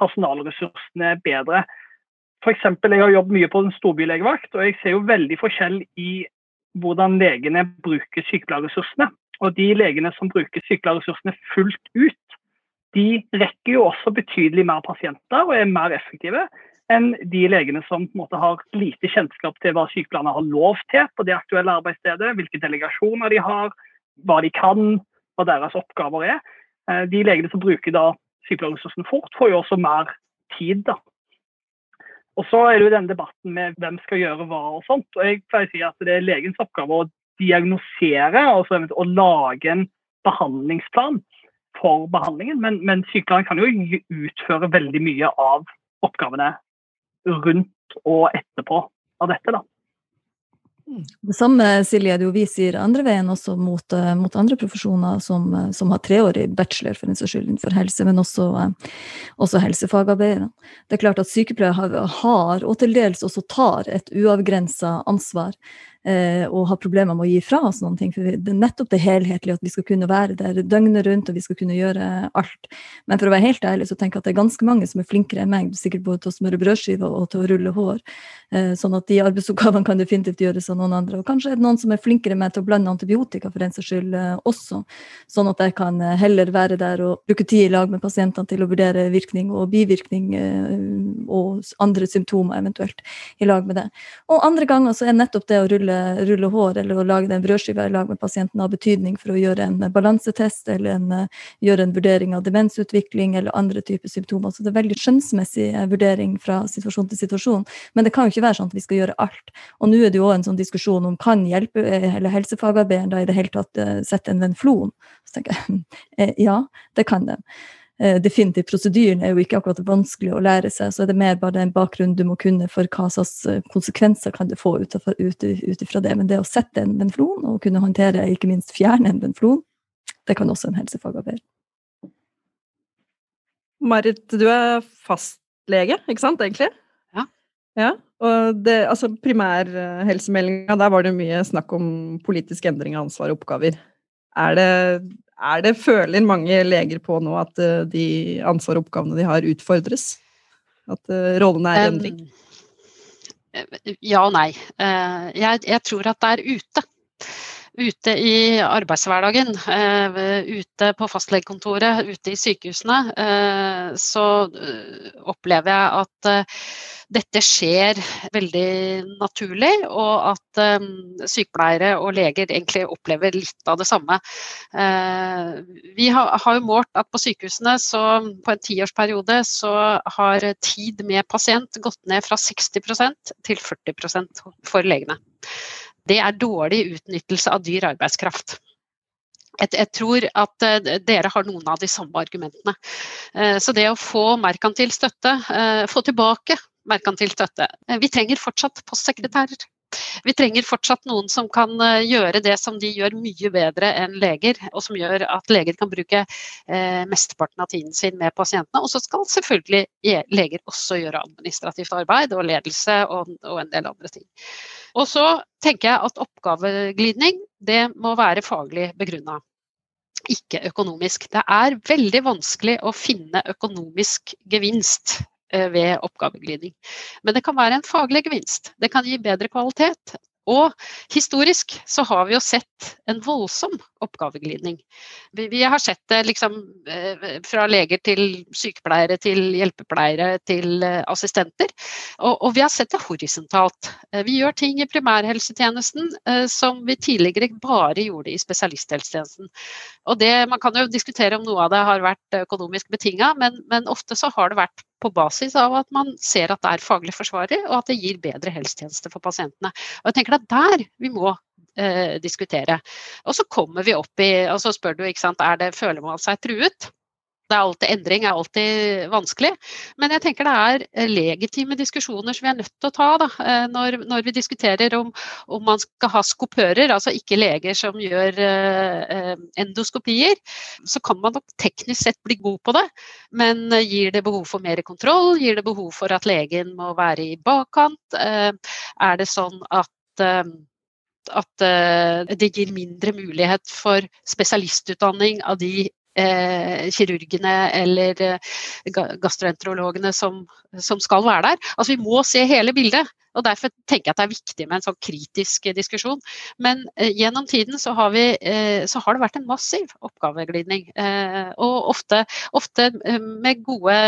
personalressursene bedre. For eksempel, jeg har jobbet mye på en storbylegevakt, og jeg ser jo veldig forskjell i hvordan legene bruker sykepleierressursene. Og de legene som bruker sykepleierressursene fullt ut, de rekker jo også betydelig mer pasienter og er mer effektive enn de legene som måte har lite kjennskap til hva sykepleierne har lov til på det aktuelle arbeidsstedet, hvilke delegasjoner de har, hva de kan, hva deres oppgaver er. Eh, de legene som bruker da fort, får jo også mer tid. da. Og Så er det jo denne debatten med hvem skal gjøre hva og sånt. og Jeg pleier å si at det er legens oppgave å diagnosere og så å lage en behandlingsplan for behandlingen. Men, men sykepleieren kan jo utføre veldig mye av oppgavene rundt og etterpå av dette. da. Det samme Silje, det jo vi sier andre veien også mot, uh, mot andre profesjoner som, uh, som har treårig bachelor for skyld innenfor helse, men også, uh, også helsefagarbeidere. Det er klart at sykepleiere har, og til dels også tar, et uavgrensa ansvar eh, og har problemer med å gi fra oss noen ting. For det er nettopp det helhetlige, at vi skal kunne være der døgnet rundt og vi skal kunne gjøre alt. Men for å være helt ærlig så tenker jeg at det er ganske mange som er flinkere enn meg, sikkert både til å smøre brødskiver og til å rulle hår. Eh, sånn at de arbeidsoppgavene kan definitivt gjøres av noen andre. Og kanskje er det noen som er flinkere med til å blande antibiotika for ens saks skyld eh, også, sånn at jeg kan eh, heller være der og bruke tid i lag med pasientene til å vurdere virkning og bivirkning eh, og andre symptomer eventuelt i lag med det. Og andre ganger så er nettopp det å rulle rulle, rulle, hår eller å lage den brødskiva i lag med pasienten har betydning for å gjøre en balansetest eller en, eh, gjøre en vurdering av demensutvikling eller andre typer symptomer. Så det er veldig skjønnsmessig eh, vurdering fra situasjon til situasjon. Men det kan jo ikke være sånn at vi skal gjøre alt. Og nå er det jo òg en sånn diskusjon om kan hjelpe, eh, eller helsefagarbeideren da i det hele tatt sette en venflon? Så tenker jeg ja, det kan den. Eh, definitivt prosedyren er jo ikke akkurat vanskelig å lære seg, så er det mer bare den bakgrunnen du må kunne for hva slags eh, konsekvenser kan det få ut, ut ifra det. Men det å sette en benflon og kunne håndtere, ikke minst fjerne en benflon, det kan også en helsefagarbeider. Marit, du er fastlege, ikke sant, egentlig? Ja. ja. Og det, altså primærhelsemeldinga, der var det mye snakk om politisk endring av ansvar og oppgaver. Er det, er det, føler mange leger på nå at eh, de ansvar og oppgavene de har, utfordres? At uh, rollene er i endring? Ja og nei. Jeg, jeg, tror at det er ute. Ute i arbeidshverdagen, ute på fastlegekontoret, ute i sykehusene, så opplever jeg at dette skjer veldig naturlig, og at sykepleiere og leger egentlig opplever litt av det samme. Vi har, jo målt at på sykehusene så på en tiårsperiode så har tid med pasient gått ned fra 60% til 40% for legene. Det er dårlig utnyttelse av dyr arbeidskraft. Jeg, tror at uh, dere har noen av de samme argumentene. Uh, så det å få merkantil støtte, uh, få tilbake merkantil støtte. Eh, vi trenger fortsatt postsekretærer. Vi trenger fortsatt noen som kan eh, gjøre det som de gjør mye bedre enn leger, og som gjør at leger kan bruke eh, mesteparten av tiden sin med pasientene. Og så skal selvfølgelig leger også gjøre administrativt arbeid og ledelse og, og en del andre ting. Og så tenker jeg at oppgaveglidning det må være faglig begrunna ikke økonomisk. Det er veldig vanskelig å finne økonomisk gevinst ved oppgaveglidning. Men det kan være en faglig gevinst. Det kan gi bedre kvalitet. Og historisk så har vi jo sett en voldsom oppgaveglidning. Vi, vi har sett det liksom eh, fra leger til sykepleiere til hjelpepleiere til eh, assistenter. Og, og, vi har sett det horisontalt. Vi gjør ting i primærhelsetjenesten som vi tidligere bare gjorde i spesialisthelsetjenesten. Og det, Man kan jo diskutere om noe av det har vært økonomisk betinga, men, men ofte så har det vært på basis av at man ser at det er faglig forsvarlig, og at det gir bedre helsetjeneste for pasientene. Og jeg tenker det er der vi må eh, diskutere. Og så kommer vi opp i og så spør du, ikke sant, er det, føler man seg truet? Det er alltid, endring er alltid vanskelig, men jeg tenker det er eh, legitime diskusjoner som vi er nødt til å ta da, eh, når, når vi diskuterer om, om, man skal ha skopører, altså ikke leger som gjør eh, endoskopier. Så kan man nok teknisk sett bli god på det, men gir det behov for mer kontroll? Gir det behov for at legen må være i bakkant? Eh, er det sånn at eh, at det gir mindre mulighet for spesialistutdanning av de eh, kirurgene eller eh, gastroenterologene som, som, skal være der. Altså Vi må se hele bildet. og Derfor tenker jeg at det er viktig med en sånn kritisk diskusjon. Men eh, gjennom tiden så har, vi, eh, så har, det vært en massiv oppgaveglidning. Eh, og ofte, ofte, eh, med gode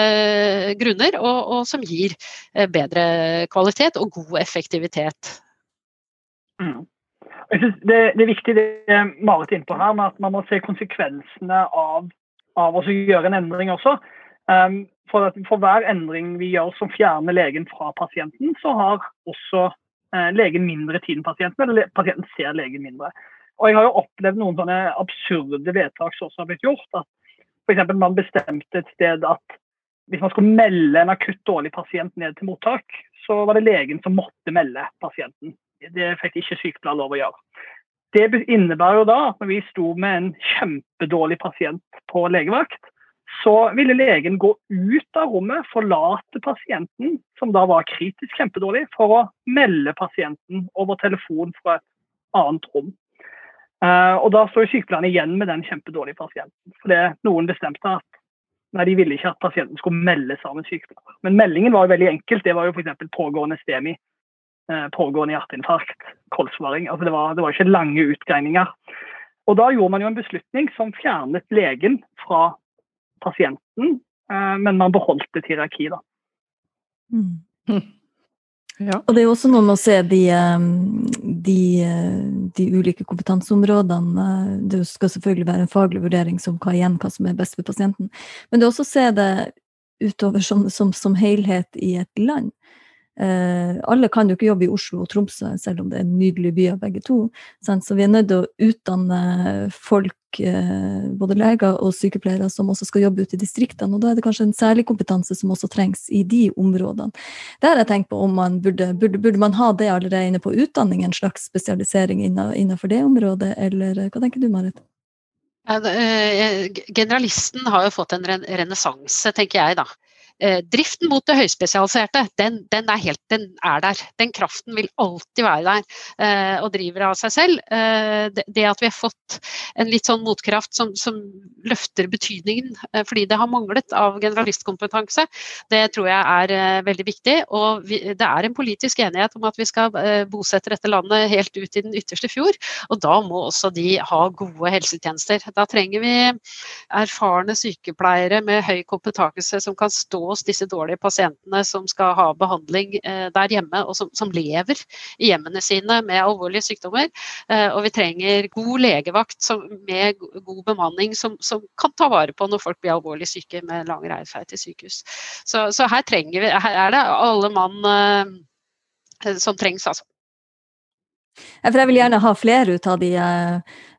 grunner, og, og som gir bedre kvalitet og god effektivitet. Mm. Jeg synes det, det, er viktig det Marit er inne på her, med at man må se konsekvensene av, av å gjøre en endring også. Um, for, at, for, hver endring vi gjør som fjerner legen fra pasienten, så har også uh, legen mindre tid enn pasienten, eller pasienten ser legen mindre. Og Jeg har jo opplevd noen sånne absurde vedtak som også har blitt gjort. at F.eks. man bestemte et sted at hvis man skulle melde en akutt dårlig pasient ned til mottak, så var det legen som måtte melde pasienten det fikk ikke sykepleier lov å gjøre. Det innebærer jo da at når vi sto med en kjempedårlig pasient på legevakt, så ville legen gå ut av rommet, forlate pasienten, som da var kritisk kjempedårlig, for å melde pasienten over telefon fra et annet rom. Uh, og Da står sykepleierne igjen med den kjempedårlige pasienten. For det noen bestemte at nei, de ville ikke at pasienten skulle melde av en sykepleier. Men meldingen var jo veldig enkelt. Det var jo f.eks. pågående STEMI Eh, pågående hjerteinfarkt, kolsvaring. Altså det, var, det var ikke lange utgreininger. Og Da gjorde man jo en beslutning som fjernet legen fra pasienten, eh, men man beholdt et hierarki. da. Mm. Ja. Og det er jo også noe med å se de, eh, de, de, ulike kompetanseområdene. Det skal selvfølgelig være en faglig vurdering som hva igjen hva som er best for pasienten. Men det er også å se det utover som, som, som helhet i et land. Eh, alle kan jo ikke jobbe i Oslo og Tromsø, selv om det er nydelige byer begge to. Så vi er nødt til å utdanne folk, eh, både leger og sykepleiere, som også skal jobbe ute i distriktene. Og da er det kanskje en særlig kompetanse som også trengs i de områdene. Det har jeg tenkt på om man burde, burde, burde man ha det allerede inne på utdanning, en slags spesialisering innenfor det området, eller hva tenker du, Marit? Eh, generalisten har jo fått en renessanse, tenker jeg da. Eh, driften mot det høyspesialiserte, den, den, er helt, den, er der. Den kraften vil alltid være der eh, og driver av seg selv. Eh, det, at vi har fått en litt sånn motkraft som, som løfter betydningen fordi det har manglet av generalistkompetanse, det tror jeg er veldig viktig. Og vi, det er en politisk enighet om at vi skal bosette dette landet helt ut i den ytterste fjord. Og da må også de ha gode helsetjenester. Da trenger vi erfarne sykepleiere med høy kompetanse som kan stå hos disse dårlige pasientene som skal ha behandling eh, der hjemme, og som, som, lever i hjemmene sine med alvorlige sykdommer. Eh, og vi trenger god legevakt som, med god bemanning som, som, kan ta vare på når folk blir alvorlig syke med lang reisevei til sykehus. Så, så, her vi, her er det alle mann eh, som trengs, altså. Jeg vil gjerne ha flere ut av de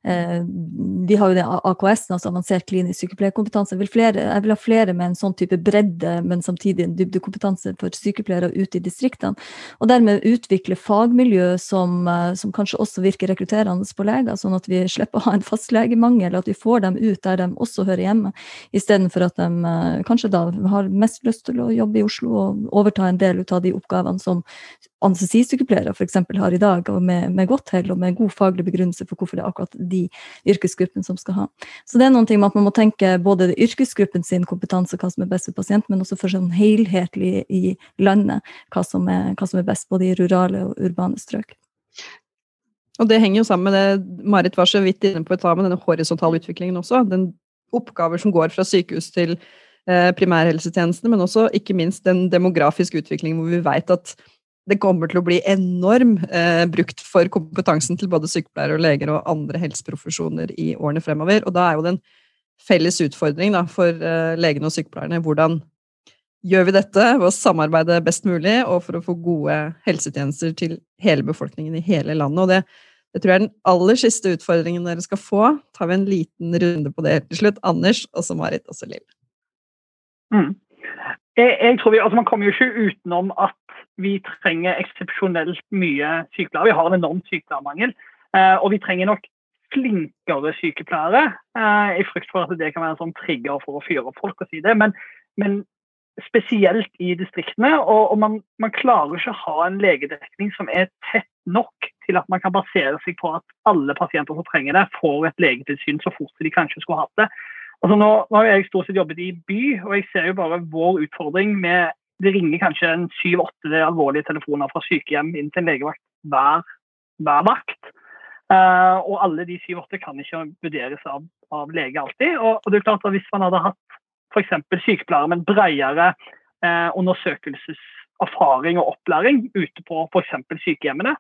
vi har jo det AKS, altså avansert klinisk sykepleierkompetanse. Jeg vil, flere, jeg vil, ha flere med en sånn type bredde, men samtidig en dybdekompetanse for sykepleiere ute i distriktene. Og dermed utvikle fagmiljø som, eh, som kanskje også virker rekrutterende på leger, sånn at vi slipper å ha en fastlegemangel, at vi får dem ut der de også hører hjemme, istedenfor at de eh, kanskje da har mest lyst til å jobbe i Oslo og overta en del av de oppgavene som anestesisykepleiere f.eks. har i dag, og med, med godt hell og med god faglig begrunnelse for hvorfor det er akkurat de yrkesgruppene som skal ha. Så det er noen ting med at man må tenke både yrkesgruppen sin kompetanse, hva som er best for pasient, men også for sånn helhetlig i landet, hva som er, hva som er best både i rurale og urbane strøk. Og det henger jo sammen med det Marit var så vidt inne på i med denne horisontale utviklingen også. Den oppgaver som går fra sykehus til eh, primærhelsetjenestene, men også ikke minst den demografiske utviklingen hvor vi vet at det kommer til å bli enorm eh, brukt for kompetansen til både sykepleiere og leger og andre helseprofesjoner i årene fremover. Og da er jo det en felles utfordring da, for eh, legene og sykepleierne hvordan gjør vi dette ved å samarbeide best mulig og for å få gode helsetjenester til hele befolkningen i hele landet. Og det, det tror jeg er den aller siste utfordringen dere skal få. Tar vi en liten runde på det helt til slutt. Anders, og så Marit, og så Lill. Mm. Jeg, jeg, tror vi, altså Man kommer jo ikke utenom at vi trenger eksepsjonelt mye sykepleiere. Vi har en enorm sykepleiermangel. Eh, og vi trenger nok flinkere sykepleiere, eh, i frykt for at det kan være en sånn trigger for å fyre opp folk og si det. Men, men spesielt i distriktene. Og, og man, man, klarer ikke å ha en legedekning som er tett nok til at man kan basere seg på at alle pasienter som trenger det, får et legetilsyn så fort de kanskje skulle hatt det. Altså nå, nå har jeg stort sett jobbet i by, og jeg ser jo bare vår utfordring med det ringer kanskje en syv-åtte alvorlige telefoner fra sykehjem inn til en legevakt hver, hver vakt. Uh, og alle de syv-åtte kan ikke vurderes av, av lege alltid. Og, og, det er klart at Hvis man hadde hatt f.eks. sykepleiere med en bredere uh, undersøkelseserfaring og opplæring ute på f.eks. sykehjemmene,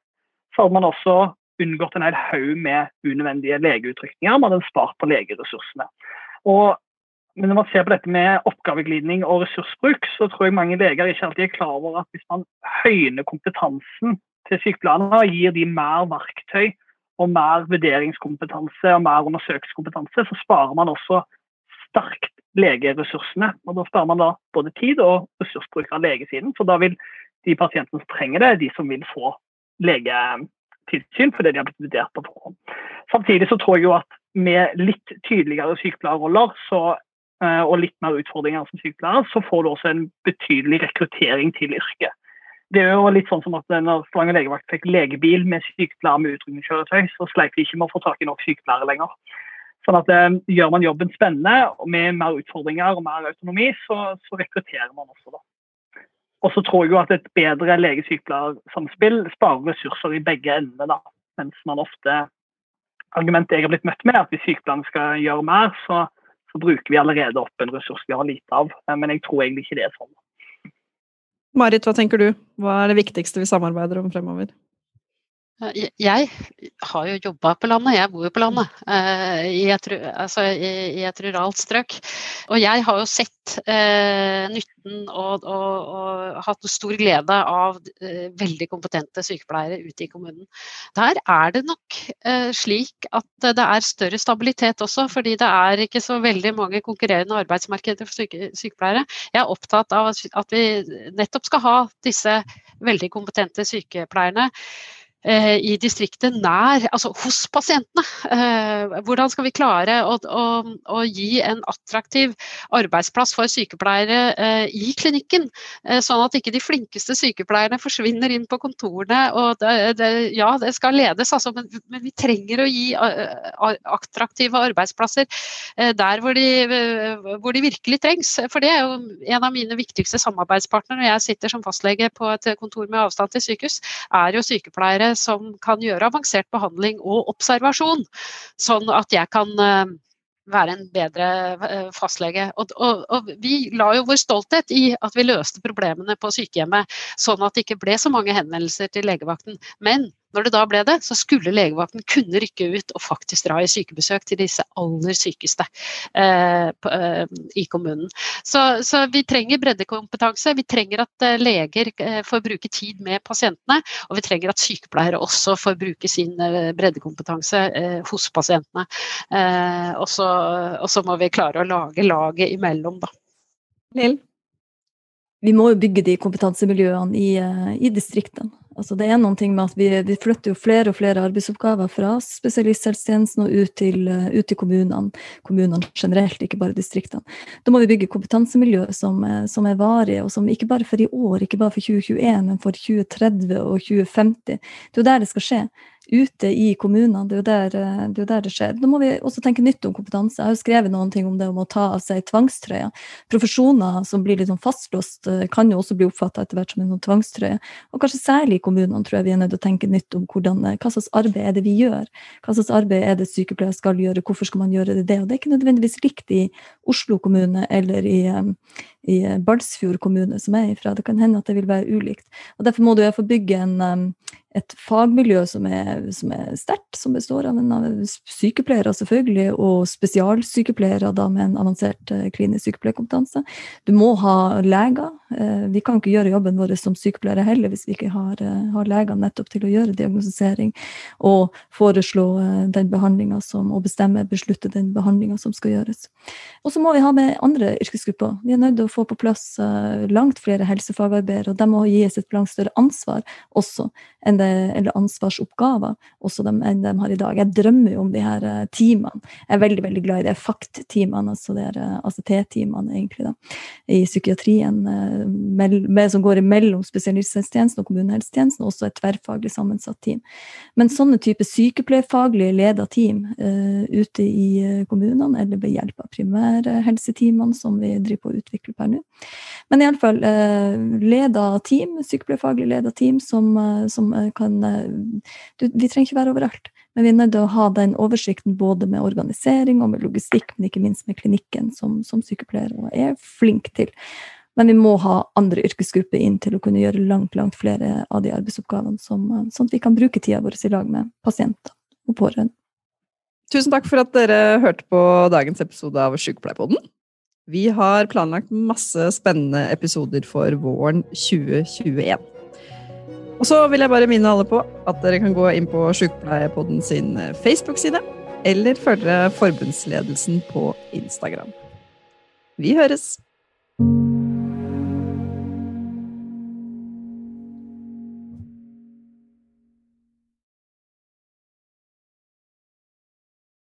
så hadde man også unngått en hel haug med unødvendige legeutrykninger. Man hadde spart på legeressursene. Og men når man ser på dette med oppgaveglidning og ressursbruk, så tror jeg mange leger ikke alltid er klar over at hvis man høyner kompetansen til sykepleierne og gir de mer verktøy og mer vurderingskompetanse og mer undersøkelseskompetanse, så sparer man også sterkt legeressursene. Og Da sparer man da både tid og ressursbruk av legesiden. For da vil de pasientene som trenger det, de som vil få legetilsyn fordi de har blitt vurdert på forhånd. Samtidig så tror jeg jo at med litt tydeligere sykepleierroller så og litt mer utfordringer som sykepleier, så får du også en betydelig rekruttering til yrket. Det er jo litt sånn som at når Stavanger legevakt fikk legebil med sykepleiere med utrykningskjøretøy, så sleit vi ikke med å få tak i nok sykepleiere lenger. Sånn at eh, Gjør man jobben spennende og med mer utfordringer og mer autonomi, så, så rekrutterer man også. da. Og så tror jeg jo at et bedre lege-sykepleier-samspill sparer ressurser i begge endene. da. Mens man ofte Argumentet jeg har blitt møtt med, er at hvis sykepleierne skal gjøre mer, så så bruker vi allerede opp en ressurs vi har lite av. Eh, men jeg tror egentlig ikke det er sånn. Marit, hva tenker du? Hva er det viktigste vi samarbeider om fremover? Jeg har jo jobba på landet, jeg bor jo på landet. Eh, I et, altså i et ruralt strøk. Og jeg har jo sett eh, nytten og, og, og, hatt stor glede av eh, veldig kompetente sykepleiere ute i kommunen. Der er det nok eh, slik at det er større stabilitet også, fordi det er ikke så veldig mange konkurrerende arbeidsmarkeder for syke, sykepleiere. Jeg er opptatt av at vi nettopp skal ha disse veldig kompetente sykepleierne Eh, i distriktet nær, altså hos pasientene. Eh, hvordan skal vi klare å, å, å gi en attraktiv arbeidsplass for sykepleiere eh, i klinikken, sånn at ikke de flinkeste sykepleierne forsvinner inn på kontorene. og det, det, Ja, det skal ledes, altså, men, men, vi trenger å gi attraktive arbeidsplasser der hvor de, hvor de, virkelig trengs. For det er jo en av mine viktigste samarbeidspartnere når jeg sitter som fastlege på et kontor med avstand til sykehus, er jo sykepleiere som kan gjøre avansert behandling og observasjon, sånn at jeg kan eh, være en bedre eh, fastlege. Og, og, og, vi la jo vår stolthet i at vi løste problemene på sykehjemmet, sånn at det ikke ble så mange henvendelser til legevakten. Men når det da ble det, så skulle legevakten kunne rykke ut og faktisk dra i sykebesøk til disse aller sykeste eh, på, eh, i kommunen. Så, så, vi trenger breddekompetanse. Vi trenger at eh, leger eh, får bruke tid med pasientene. Og vi trenger at sykepleiere også får bruke sin eh, breddekompetanse eh, hos pasientene. og så må vi klare å lage laget imellom, da. Lill? Vi må jo bygge de kompetansemiljøene i, i distriktene. Altså det er noen ting med at vi, vi, flytter jo flere og flere arbeidsoppgaver fra spesialisthelsetjenesten og ut til, uh, ut til kommunene, kommunene generelt, ikke bare distriktene. Da må vi bygge kompetansemiljø som, som, er varige, og som ikke bare for i år, ikke bare for 2021, men for 2030 og 2050. Det er jo der det skal skje ute i kommunene. Det er, der, eh, det er, jo der, det skjer. Da må vi også tenke nytt om kompetanse. Jeg har jo skrevet noen ting om det om å ta av seg tvangstrøya. Profesjoner som blir litt sånn fastlåst, eh, kan jo også bli oppfatta etter hvert som en sånn tvangstrøye. Og kanskje særlig i kommunene tror jeg vi er nødt til å tenke nytt om hvordan, eh, hva slags arbeid er det vi gjør. Hva slags arbeid er det sykepleiere skal gjøre, hvorfor skal man gjøre det? Og det er ikke nødvendigvis riktig i Oslo kommune eller i, i Balsfjord kommune, som jeg er ifra. Det kan hende at det vil være ulikt. Og Derfor må du få bygge en, et fagmiljø som er, som er sterkt, som består av, en, sykepleiere selvfølgelig, og spesialsykepleiere da med en avansert eh, klinisk sykepleierkompetanse. Du må ha leger. Eh, vi kan ikke gjøre jobben vår som sykepleiere heller hvis vi ikke har, eh, har leger nettopp til å gjøre diagnostisering og foreslå den behandlinga som, og bestemme, beslutte den behandlinga som skal gjøres. Og så må vi ha med andre yrkesgrupper. Vi er nødt til å få på plass langt flere helsefagarbeidere, og de må gis et langt større ansvar også det, eller ansvarsoppgaver også de, enn de har i dag. Jeg drømmer jo om de her uh, teamene. Jeg er veldig veldig glad i de FACT-teamene, altså de uh, ACT-teamene egentlig da, i psykiatrien, med, som går imellom spesialisthelsetjenesten og kommunehelsetjenesten, også et tverrfaglig sammensatt team. Men sånne type sykepleierfaglig leda team uh, ute i kommunene, eller ved hjelp av primærhelseteamene som vi driver på å utvikle per nå. Men iallfall uh, leda team, sykepleierfaglig leda team som, som Eh, kan eh, du, Vi trenger ikke være overalt, men vi er nødt til å ha den oversikten både med organisering og med logistikk, men ikke minst med klinikken, som, som sykepleiere er flink til. Men vi må ha andre yrkesgrupper inn til å kunne gjøre langt langt flere av de arbeidsoppgavene, som, eh, sånn at vi kan bruke tida vår i lag med pasienter og pårørende. Tusen takk for at dere hørte på dagens episode av Sykepleierpodden. Vi har planlagt masse spennende episoder for våren 2021. Og så vil jeg bare minne alle på at dere kan gå inn på Sjukepleiepodden sin eh, Facebook-side, eller følge forbundsledelsen på Instagram. Vi høres!